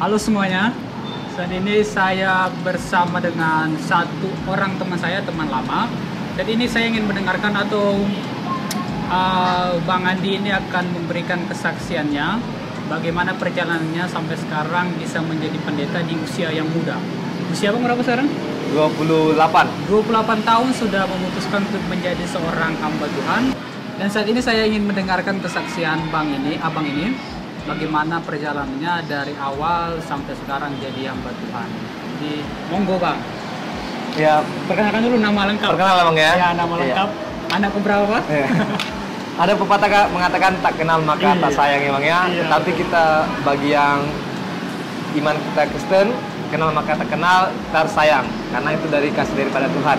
Halo semuanya. Saat ini saya bersama dengan satu orang teman saya, teman lama. Dan ini saya ingin mendengarkan atau uh, Bang Andi ini akan memberikan kesaksiannya bagaimana perjalanannya sampai sekarang bisa menjadi pendeta di usia yang muda. Usia Bang berapa sekarang? 28 28 tahun sudah memutuskan untuk menjadi seorang hamba Tuhan. Dan saat ini saya ingin mendengarkan kesaksian Bang ini, Abang ini, bagaimana perjalanannya dari awal sampai sekarang jadi hamba Tuhan. Di monggo Bang. ya Perkenalkan dulu nama lengkap. perkenalan bang ya Ya, nama Iya. lengkap. Anak keberapa? Iya. ada pepatah mengatakan tak kenal maka Iya. tak sayang ya bang ya Iya. tetapi kita bagi yang iman kita Kristen kenal maka tak kenal tak sayang karena itu dari kasih daripada Tuhan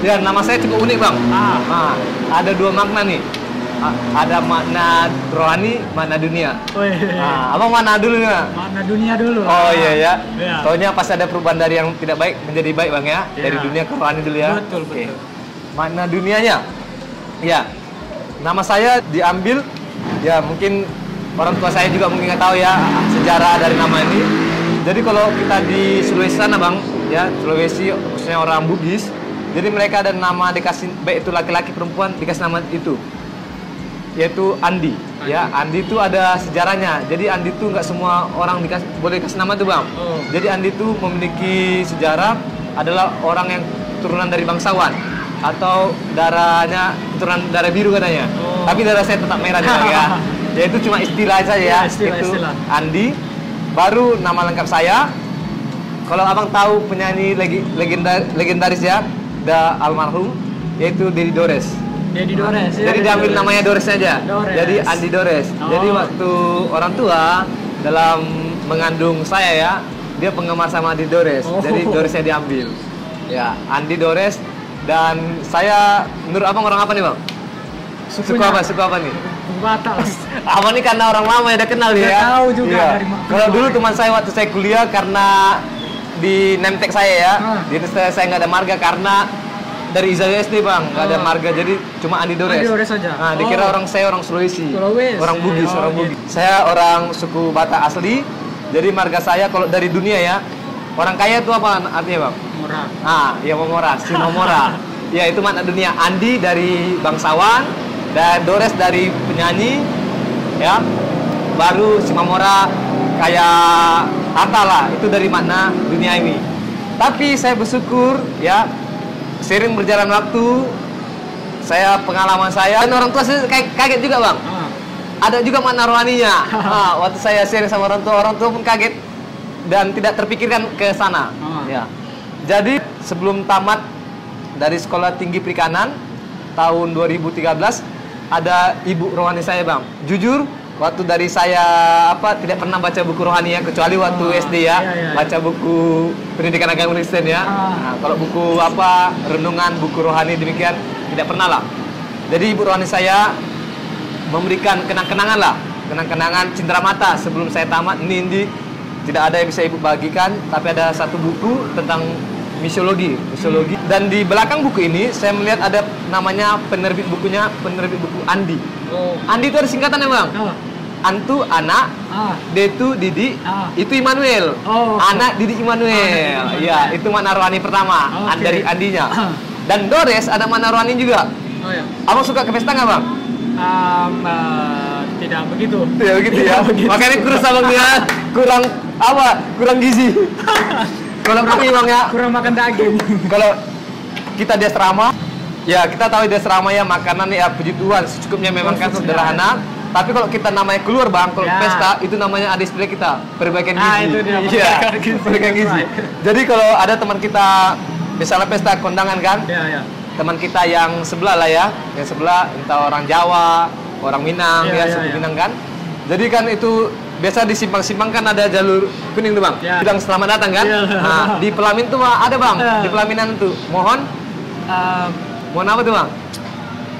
ya nama saya cukup unik bang Ah. Nah, ada dua makna nih ada makna rohani makna dunia nah, abang mana dulu nih? Makna dunia dulu. Oh iya ya. Iya. Taunya pas ada perubahan dari yang tidak baik menjadi baik bang ya. Iya. Dari dunia ke rohani dulu ya. Betul, betul. Mana dunianya? Ya. Nama saya diambil ya mungkin orang tua saya juga mungkin nggak tahu ya sejarah dari nama ini. Jadi kalau kita di Sulawesi sana bang, ya Sulawesi khususnya orang Bugis, jadi mereka ada nama dikasih baik itu laki-laki perempuan dikasih nama itu yaitu Andi. Ya, Andi itu ada sejarahnya. Jadi Andi itu nggak semua orang dikasih, boleh dikasih nama tuh bang. Oh. Jadi Andi itu memiliki sejarah adalah orang yang turunan dari bangsawan atau darahnya turunan darah biru katanya. Oh. Tapi darah saya tetap merah nih bang ya. Ya itu cuma istilah saja ya. Ya, istilah, itu istilah. Andi. Baru nama lengkap saya. Kalau abang tahu penyanyi legi, legenda, legendaris ya, da almarhum, yaitu Dedi Dores. Jadi Dores. ya, Jadi Dedi diambil namanya Dores saja. Dores. Jadi Andi Dores. Oh. Jadi waktu orang tua dalam mengandung saya ya, dia penggemar sama Andi Dores. Oh. Jadi Doresnya diambil. Ya, Andi Dores dan saya menurut abang orang apa nih bang? Suku Sukunya. apa? Suku apa nih? Batak. Abang ini karena orang lama ya udah kenal Udah ya. tahu juga dari ma- Kalau dulu teman saya waktu saya kuliah karena di Nemtek saya ya, di saya saya nggak ada marga karena dari Izaya SD bang, nggak ada Oh. marga jadi cuma Andi Dores. Andi Dores saja. Nah, dikira Oh. orang saya orang Sulawesi, Sulawesi. orang Bugis, Oh, orang gitu. Bugis. Saya orang suku Batak asli, jadi marga saya kalau dari dunia ya, orang kaya itu apa artinya bang? Murah. Ah, ya Momora, Sinomora. ya itu makna dunia. Andi dari bangsawan dan Dores dari penyanyi, ya. Baru Simamora kayak harta lah. Itu dari makna dunia ini. Tapi saya bersyukur ya, sering berjalan waktu, saya pengalaman saya dan orang tua saya kaget juga bang. Ah. Ada juga makna rohaninya. Ah, waktu saya sharing sama orang tua, orang tua pun kaget dan tidak terpikirkan ke sana. Ah. Ya. Jadi sebelum tamat dari sekolah tinggi perikanan tahun 2013 ada ibu rohani saya bang. Jujur waktu dari saya apa tidak pernah baca buku rohani ya kecuali waktu Ah, SD ya iya, iya, iya. baca buku pendidikan agama Kristen ya. Ah. Nah, kalau buku apa renungan buku rohani demikian tidak pernah lah. Jadi ibu rohani saya memberikan kenang-kenangan lah, kenang-kenangan cindera mata sebelum saya tamat. Ini, ini tidak ada yang bisa ibu bagikan, tapi ada satu buku tentang misiologi, misiologi. Dan di belakang buku ini saya melihat ada namanya penerbit bukunya penerbit buku Andi. Oh. Andi itu ada singkatannya bang. Ah. Antu anak, Ah. D itu Didi, Ah. itu Immanuel. Oh, oke. Anak Didi Immanuel. Oh. Ya, itu makna rohani pertama Oke. an- dari Andinya. Ah. Dan Dores ada makna rohani juga. Oh ya. Abang suka ke pesta nggak bang? Um, uh, tidak begitu. Ya begitu ya. Tidak begitu. Makanya kurus abang dia kurang apa? Kurang gizi. Kalau kami bang ya, Kurang makan daging. kalau kita di asrama, ya kita tahu di asrama ya makanan ya puji Tuhan secukupnya memang kan Secukupnya. sederhana. Tapi kalau kita namanya keluar bang, kalau Ya. pesta itu namanya ada display kita perbaikan gizi. Ah, itu dia, Iya, perbaikan gizi. Right. Jadi kalau ada teman kita misalnya pesta kondangan kan, ya ya. teman kita yang sebelah lah ya, yang sebelah entah orang Jawa, orang Minang ya, iya, suku iya. Minang kan. Jadi kan itu biasa di simpang-simpang kan ada jalur kuning tuh bang, Iya. bilang selamat datang kan. Iya. Nah di pelamin tuh ada bang, Iya. di pelaminan tuh mohon, Um, mohon apa tuh bang?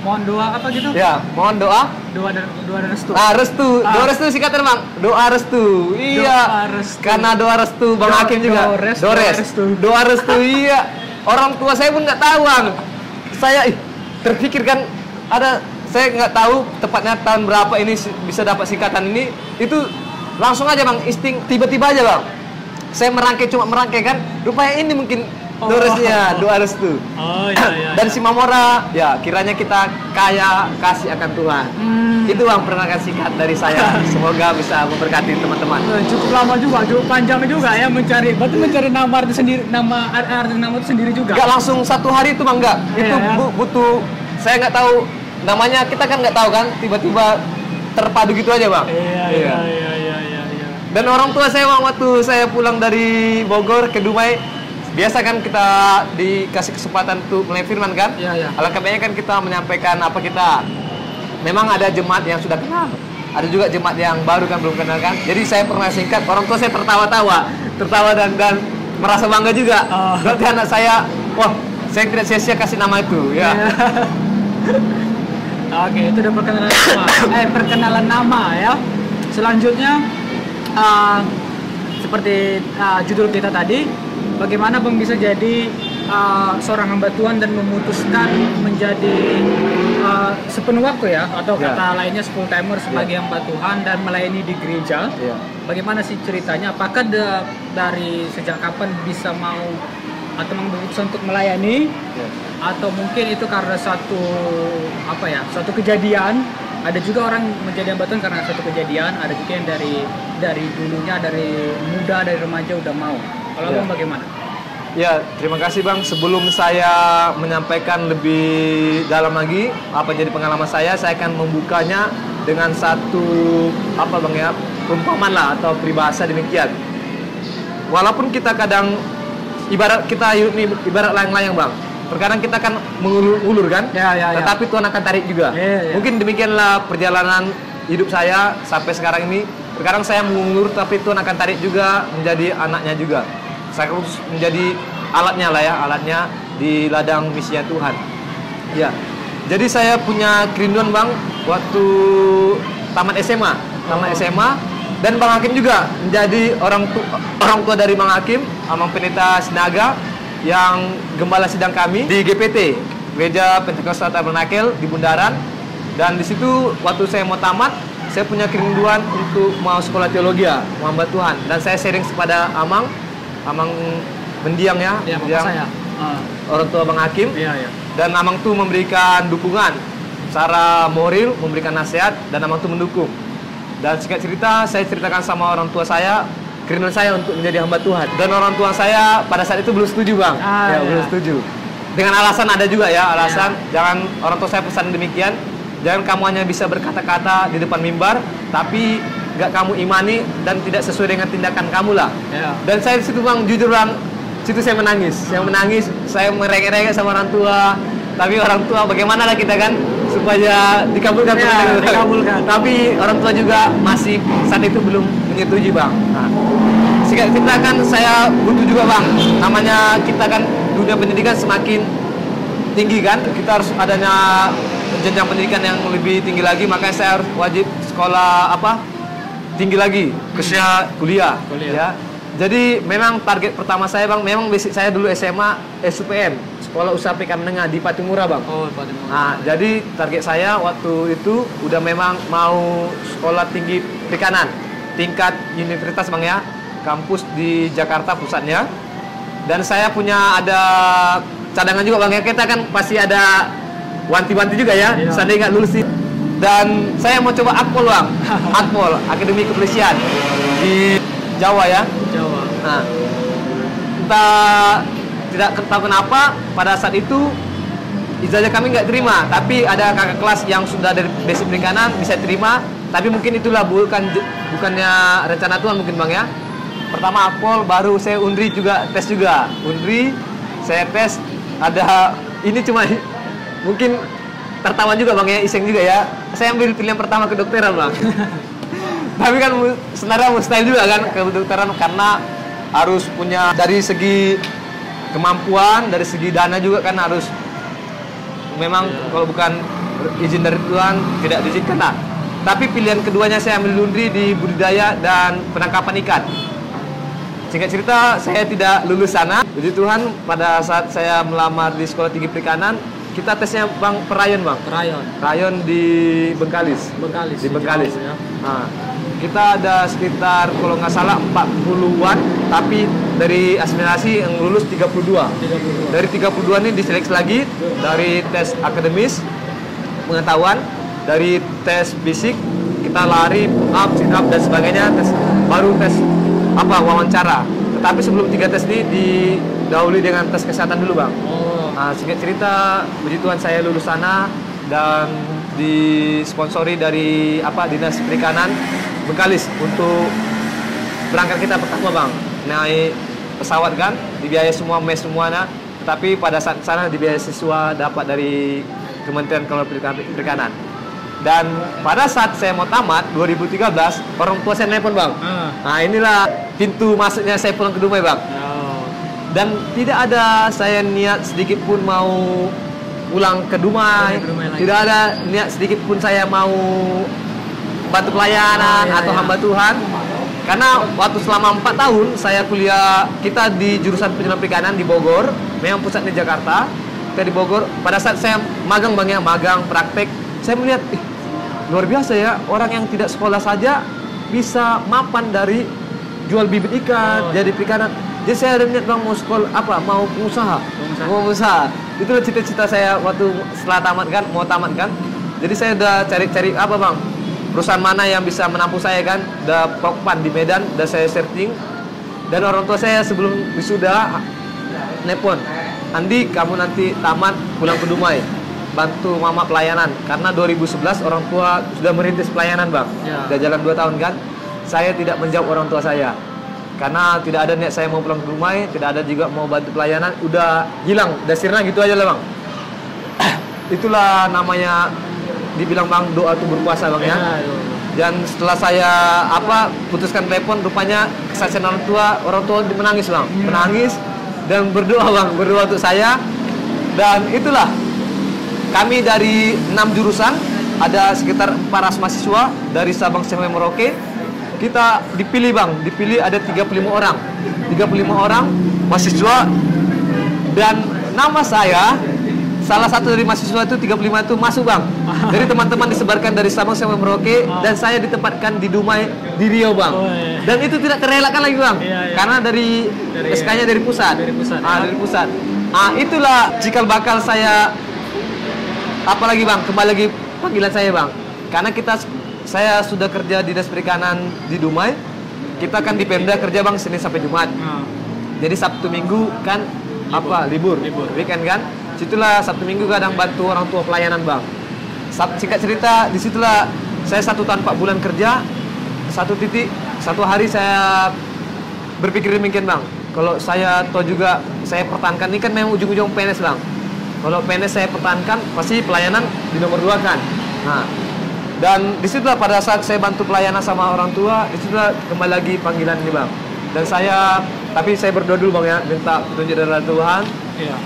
Mohon doa apa gitu? Ya mohon doa. Doa dan doa dan restu. Ah restu, Ah. doa restu singkatan bang, doa restu. Iya, Doa restu. karena doa restu bang Hakim juga. Dores, Dores, doa restu. doa restu iya. Orang tua saya pun nggak tahu bang. Saya ih, terpikir kan ada saya nggak tahu tepatnya tahun berapa ini bisa dapat singkatan ini itu langsung aja bang insting tiba-tiba aja bang saya merangkai cuma merangkai kan rupanya ini mungkin Oh. doresnya doa restu Oh iya iya. dan si Mamora ya kiranya kita kaya kasih akan Tuhan Hmm. itu bang perkenalkan singkat dari saya semoga bisa memberkati teman-teman Eh, cukup lama juga, cukup panjang juga ya mencari. Berarti mencari nama arti sendiri, nama arti nama itu sendiri juga. nggak langsung satu hari itu bang nggak Iya, itu ya. bu- butuh saya nggak tahu namanya kita kan nggak tahu kan tiba-tiba terpadu gitu aja bang Iya iya iya iya iya. iya. Dan orang tua saya Bang, waktu saya pulang dari Bogor ke Dumai, biasa kan kita dikasih kesempatan untuk mulai firman kan? Iya, iya. Alangkah baiknya kan kita menyampaikan apa kita. Memang ada jemaat yang sudah kenal. Ada juga jemaat yang baru kan belum kenal kan. Jadi saya pernah singkat, orang tua saya tertawa-tawa, tertawa dan dan merasa bangga juga. Oh. Berarti anak saya, wah, saya tidak sia-sia kasih nama itu, ya. Iya. Oke, itu udah perkenalan nama. eh, perkenalan nama ya. Selanjutnya uh, seperti uh, judul kita tadi, bagaimana Bang bisa jadi uh, seorang hamba Tuhan dan memutuskan menjadi uh, sepenuh waktu ya atau Ya. kata lainnya full timer sebagai hamba Tuhan dan melayani di gereja. Iya. Bagaimana sih ceritanya? Apakah da- dari sejak kapan bisa mau atau memutuskan untuk melayani Ya. atau mungkin itu karena satu apa ya satu kejadian ada juga orang menjadi hamba Tuhan karena satu kejadian ada juga yang dari dari dulunya dari muda dari remaja udah mau kalau Ya. abang bagaimana Ya, terima kasih Bang. Sebelum saya menyampaikan lebih dalam lagi apa jadi pengalaman saya, saya akan membukanya dengan satu apa Bang ya, perumpamaan lah atau peribahasa demikian. Walaupun kita kadang ibarat kita ini ibarat layang-layang Bang. Terkadang kita kan mengulur-ulur kan? Ya, ya, ya. Tetapi Tuhan akan tarik juga. Ya, ya. Mungkin demikianlah perjalanan hidup saya sampai sekarang ini. Terkadang saya mengulur tapi Tuhan akan tarik juga menjadi anaknya juga. Saya harus menjadi alatnya lah ya, alatnya di ladang misi Tuhan. Ya. Jadi saya punya kerinduan Bang waktu tamat SMA, tamat Oh. SMA dan Bang Hakim juga menjadi orang tu, orang tua dari Bang Hakim, Amang Pendeta Sinaga yang gembala sidang kami di GPT, Gereja Pentekosta Tabernakel di Bundaran. Dan di situ waktu saya mau tamat, saya punya kerinduan untuk mau sekolah teologi ya, Tuhan. Dan saya sharing kepada Amang, Amang mendiang ya, ya mendiang saya Ah, orang tua Bang Hakim iya iya dan Amang tuh memberikan dukungan secara moral, memberikan nasihat dan Amang tuh mendukung. Dan singkat cerita, saya ceritakan sama orang tua saya kerinduan saya untuk menjadi hamba Tuhan. Dan orang tua saya pada saat itu belum setuju, Bang. Ah, ya, ya. belum setuju. Dengan alasan ada juga ya, alasan jangan orang tua saya pesan demikian. Jangan kamu hanya bisa berkata-kata di depan mimbar, tapi gak kamu imani dan tidak sesuai dengan tindakan kamu lah. Iya. Dan saya di situ bang, jujur bang, situ saya menangis. Saya menangis, saya merengek-rengek sama orang tua. Tapi orang tua bagaimana lah kita kan supaya dikabulkan Ya, kita. dikabulkan. Tapi orang tua juga masih saat itu belum menyetujui bang. Nah, cerita kan saya butuh juga bang. Namanya kita kan dunia pendidikan semakin tinggi kan. Kita harus adanya jenjang pendidikan yang lebih tinggi lagi. Makanya saya harus wajib sekolah apa tinggi lagi, khususnya kuliah. Kuliah. Ya. Jadi memang target pertama saya bang, memang basic saya dulu SMA SUPM, Sekolah Usaha PK Menengah di Patimura bang. oh Pak Timo. Nah, jadi target saya waktu itu udah memang mau sekolah tinggi perikanan, tingkat universitas bang ya, kampus di Jakarta pusatnya. Dan saya punya ada cadangan juga bang ya, kita kan pasti ada wanti-wanti juga ya, Iya. seandainya nggak lulus sih. Dan saya mau coba akpol bang, akpol, Akademi Kepolisian di Jawa ya. Jawa. Nah, entah tidak tahu kenapa pada saat itu ijazah kami nggak terima, tapi ada kakak kelas yang sudah dari basic perikanan bisa terima, tapi mungkin itulah bukan bukannya rencana Tuhan mungkin bang ya. Pertama akpol, baru saya undri juga tes juga, undri saya tes ada ini cuma mungkin tertawa juga bang ya iseng juga ya. Saya ambil pilihan pertama kedokteran bang. tapi kan sebenarnya mustahil juga kan kedokteran karena harus punya dari segi kemampuan dari segi dana juga kan harus. Memang kalau bukan izin dari Tuhan tidak diizinkan nah tapi pilihan keduanya saya ambil laundry di budidaya dan penangkapan ikan. Singkat cerita saya tidak lulus sana. Jadi Tuhan pada saat saya melamar di sekolah tinggi perikanan kita tesnya bang perayon bang Rayon rayon di Bengkalis Bengkalis di Bengkalis. Ya. Nah, kita ada sekitar kalau nggak salah 40-an tapi dari asimilasi yang lulus 32 32. dari 32 ini diseleksi lagi dari tes akademis pengetahuan dari tes fisik kita lari up sit up dan sebagainya tes baru tes apa wawancara tetapi sebelum tiga tes ini didahului dengan tes kesehatan dulu bang Oh. Nah, singkat cerita, puji Tuhan saya lulus sana dan disponsori dari apa Dinas Perikanan Bengkalis untuk berangkat kita pertama bang. Naik pesawat kan? Dibiayai semua mes semuanya tetapi pada saat sana dibiayai siswa dapat dari Kementerian Kelautan Perikanan dan pada saat saya mau tamat 2013 orang tua saya nelpon bang. Ah. nah inilah pintu masuknya saya pulang ke Dumai bang. Dan tidak ada saya niat sedikit pun mau pulang ke Dumai, ke Dumai tidak ada niat sedikit pun saya mau bantu pelayanan Oh, iya, atau iya. hamba Tuhan. Karena waktu selama empat tahun saya kuliah kita di jurusan penyelam perikanan di Bogor memang pusatnya Jakarta. Kita di Bogor pada saat saya magang bang ya magang praktek saya melihat ih, luar biasa ya orang yang tidak sekolah saja bisa mapan dari jual bibit ikan Oh, jadi perikanan jadi saya ada niat bang mau sekolah apa mau Pengusaha. mau pengusaha itulah cita-cita saya waktu setelah tamat kan mau tamat kan. Jadi saya udah cari-cari apa bang? Perusahaan mana yang bisa menampung saya kan? Udah pokpan di Medan udah saya searching. Dan orang tua saya sebelum wisuda nepon Andi kamu nanti tamat pulang ke Dumai. Bantu mama pelayanan. Karena 2011 orang tua sudah merintis pelayanan bang. Ya. udah jalan 2 tahun kan. Saya tidak menjawab orang tua saya karena tidak ada niat saya mau pulang ke Dumai tidak ada juga mau bantu pelayanan udah hilang udah sirna gitu aja lah bang. Itulah namanya dibilang bang doa itu berkuasa bang ya. Iya. dan setelah saya apa putuskan telepon rupanya kesaksian orang tua orang tua menangis bang. Menangis dan berdoa bang berdoa untuk saya. Dan itulah kami dari enam jurusan ada sekitar 400 mahasiswa dari Sabang sampai Merauke kita dipilih bang. Dipilih ada 35 orang. 35 orang mahasiswa. Dan nama saya salah satu dari mahasiswa itu 35 itu masuk bang. Jadi teman-teman disebarkan dari Sabang sampai Merauke dan saya ditempatkan di Dumai di Riau bang. Oh, iya. dan itu tidak terelakkan lagi bang. Iya, iya. karena dari, Dari- SK-nya dari pusat. dari pusat, ah, ya. dari pusat. Ah itulah cikal bakal saya apalagi bang? Kembali lagi panggilan saya bang. Karena kita saya sudah kerja di dinas perikanan di Dumai. Kita kan di Pemda kerja bang Senin sampai Jumat. Ah. jadi Sabtu Minggu kan apa? Libur. Libur. weekend kan? Situlah Sabtu Minggu kadang bantu orang tua pelayanan bang. Sab- singkat cerita di situlah saya satu tahun empat bulan kerja satu titik satu hari saya berpikir demikian bang. Kalau saya tahu juga saya pertahankan. Ini kan memang ujung-ujung PNS bang. Kalau PNS saya pertahankan pasti pelayanan di nomor dua kan? Nah dan di situlah pada saat saya bantu pelayanan sama orang tua di situlah kembali lagi panggilan ini bang. Dan saya tapi saya berdoa dulu bang ya. Minta petunjuk dari Tuhan. Iya.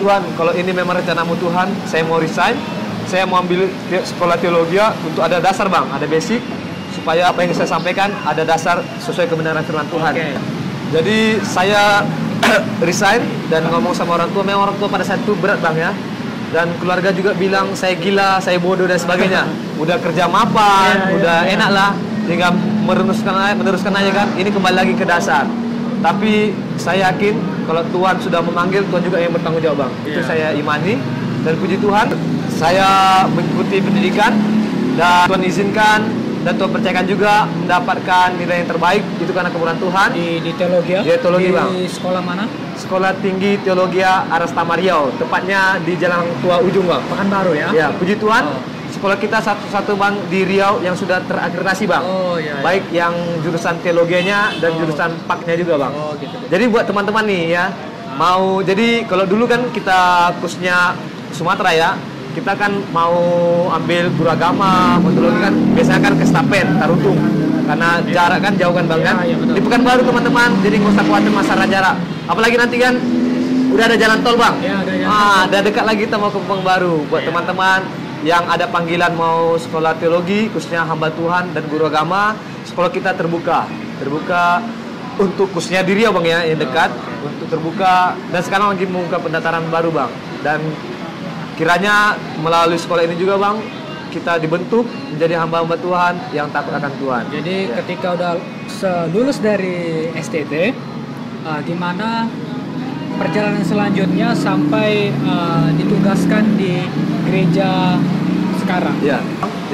Tuhan kalau ini memang rencanamu Tuhan saya mau resign. Saya mau ambil te- sekolah teologi untuk ada dasar bang ada basic. Supaya apa yang saya sampaikan ada dasar sesuai kebenaran firman Tuhan. Oke. jadi saya resign dan ngomong sama orang tua. Memang orang tua pada saat itu berat bang ya dan keluarga juga bilang saya gila saya bodoh dan sebagainya. Udah kerja mapan Iya, iya, udah iya. enak lah. Tinggal meneruskan aja meneruskan aja kan. Ini kembali lagi ke dasar. Tapi saya yakin kalau Tuhan sudah memanggil Tuhan juga yang bertanggung jawab bang. Itu Iya. saya imani dan puji Tuhan. Saya mengikuti pendidikan dan Tuhan izinkan dan Tuhan percayakan juga mendapatkan nilai yang terbaik itu karena kemurahan Tuhan Di di teologi ya? Di teologi, Di Bang. sekolah mana? Sekolah Tinggi Teologi Arastama Riau tepatnya di Jalan Tua Ujung bang Pekanbaru ya? ya puji Tuhan Oh. sekolah kita satu-satu bang di Riau yang sudah terakreditasi bang Oh iya. iya. baik yang jurusan teologianya dan Oh. jurusan paknya juga bang Oh gitu. jadi buat teman-teman nih ya mau jadi kalau dulu kan kita khususnya Sumatera ya kita kan mau ambil guru agama mau kan biasanya kan ke Stapen Tarutung karena jarak kan jauh kan bang Iya, kan? Iya, betul. di Pekanbaru teman-teman jadi nggak usah khawatir masalah jarak. Apalagi nanti kan udah ada jalan tol bang? Iya, ada jalan ah udah dekat lagi kita mau ke Pekanbaru buat Iya. teman-teman yang ada panggilan mau sekolah teologi khususnya hamba Tuhan dan guru agama sekolah kita terbuka. Terbuka untuk khususnya di Riau bang ya yang dekat. Untuk terbuka. Dan sekarang lagi membuka pendaftaran baru bang. Dan kiranya melalui sekolah ini juga bang kita dibentuk menjadi hamba-hamba Tuhan yang takut akan Tuhan. Jadi Ya. ketika udah lulus dari STT, uh, gimana perjalanan selanjutnya sampai uh, ditugaskan di gereja sekarang? Ya.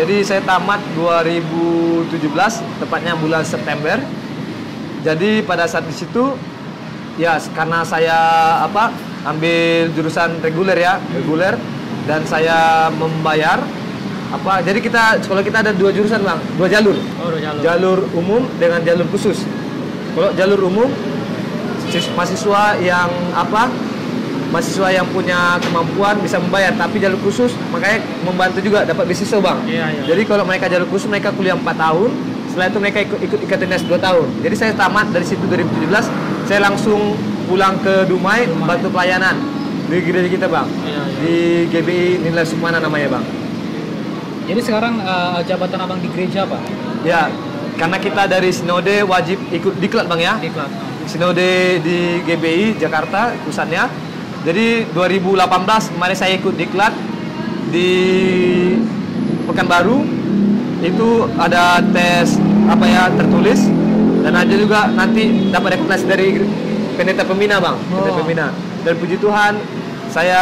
Jadi saya tamat 2017, tepatnya bulan September. Jadi pada saat di situ ya karena saya apa ambil jurusan reguler ya, reguler. Dan saya membayar apa jadi kita sekolah kita ada dua jurusan bang. Dua jalur. Oh, udah jalur. jalur umum dengan jalur khusus. Kalau jalur umum sis- mahasiswa yang apa mahasiswa yang punya kemampuan bisa membayar. Tapi jalur khusus makanya membantu juga dapat beasiswa bang. Iya, iya. jadi kalau mereka jalur khusus mereka kuliah 4 tahun. Setelah itu mereka ikut ikut ikatan dinas 2 tahun. Jadi saya tamat dari situ 2017 saya langsung pulang ke Dumai, Dumai. bantu pelayanan di gereja kita bang Iya, iya. di GBI Nilai Sumana namanya bang Jadi sekarang uh, jabatan abang di gereja apa? ya karena kita dari sinode wajib ikut diklat bang ya Di kelas. Sinode di GBI Jakarta pusatnya. Jadi 2018 kemarin saya ikut diklat di Pekanbaru itu ada tes apa ya tertulis dan ada juga nanti dapat rekomendasi dari pendeta pembina bang pendeta Oh. pembina dan puji Tuhan saya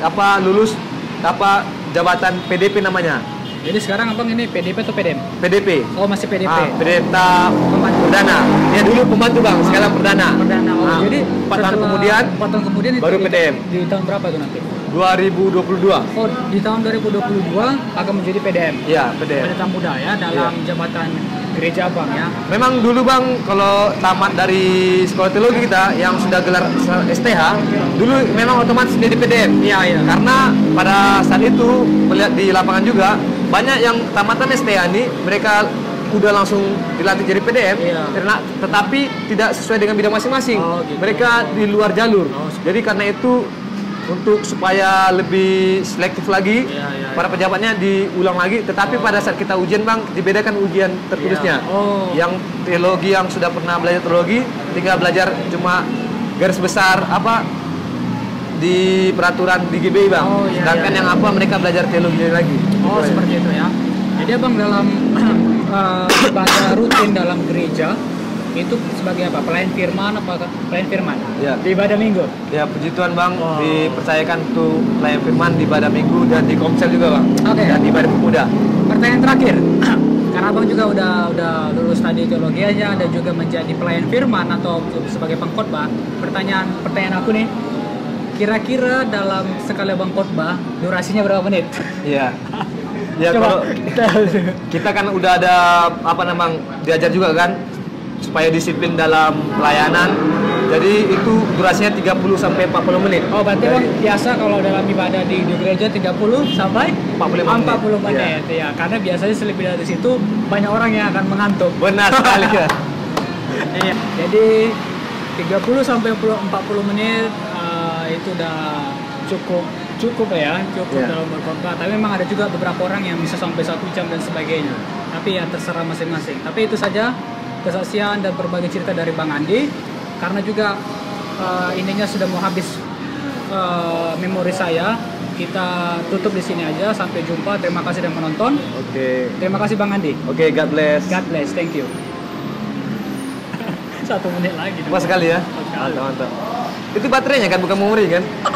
apa lulus apa jabatan PDP namanya Jadi sekarang abang ini PDP atau PDM? PDP Oh masih PDP. Ah, pendeta perdana ya dulu pembantu bang sekarang perdana Perdana. Oh, Ah, jadi empat tahun kemudian empat tahun kemudian itu baru di, PDM. Di tahun berapa itu nanti? 2022 Oh di tahun 2022 akan menjadi PDM. ya PDM Pendeta muda ya dalam Iya. jabatan gereja abang ya. memang dulu bang kalau tamat dari sekolah teologi kita yang sudah gelar STH dulu memang otomatis jadi PDM Iya iya. karena pada saat itu melihat di lapangan juga banyak yang tamatan STH ini mereka udah langsung dilatih jadi PDM Iya. karena tetapi tidak sesuai dengan bidang masing-masing Oh, gitu. mereka di luar jalur Oh, jadi karena itu untuk supaya lebih selektif lagi Iya, iya, para pejabatnya diulang lagi tetapi pada saat kita ujian bang dibedakan ujian tertulisnya Iya. Oh. yang teologi yang sudah pernah belajar teologi tinggal belajar cuma garis besar apa di peraturan di GBI bang Oh, iya, sedangkan iya. yang apa mereka belajar teologi lagi Oh Gitu, ya. seperti itu ya. Jadi abang dalam eh, ibadah rutin dalam gereja itu sebagai apa? Pelayan firman apa pelayan firman? Ya. Di ibadah minggu. ya puji Tuhan bang Oh. dipercayakan tuh pelayan firman di ibadah minggu dan di komsel juga bang Oke. dan di ibadah pemuda Pertanyaan terakhir. Karena abang juga udah udah lulus tadi teologi aja dan juga menjadi pelayan firman atau sebagai pengkhotbah. Pertanyaan pertanyaan aku nih, kira-kira dalam sekali abang khotbah durasinya berapa menit? Iya. Ya Coba. kalau kita kan udah ada apa namang diajar juga kan supaya disiplin dalam pelayanan. Jadi itu durasinya 30 sampai 40 menit. Oh berarti Dari- biasa kalau dalam ibadah di, di gereja 30 sampai 45 menit. 40 menit ya. Karena biasanya selebih dari situ banyak orang yang akan mengantuk. Benar sekali ya. Iya. Jadi 30 sampai 40 menit eh, itu udah cukup cukup ya, cukup Iya. dalam berkhotbah. Tapi memang ada juga beberapa orang yang bisa sampai satu jam dan sebagainya. Tapi ya terserah masing-masing. Tapi itu saja kesaksian dan berbagai cerita dari Bang Andi. Karena juga eh, ininya sudah mau habis eh, memori saya. Kita tutup di sini aja. Sampai jumpa. Terima kasih sudah menonton. Oke. Terima kasih Bang Andi. Oke, God bless. God bless. Thank you. Satu menit lagi. Pas sekali ya. Mantap, mantap. Itu baterainya kan bukan memori kan?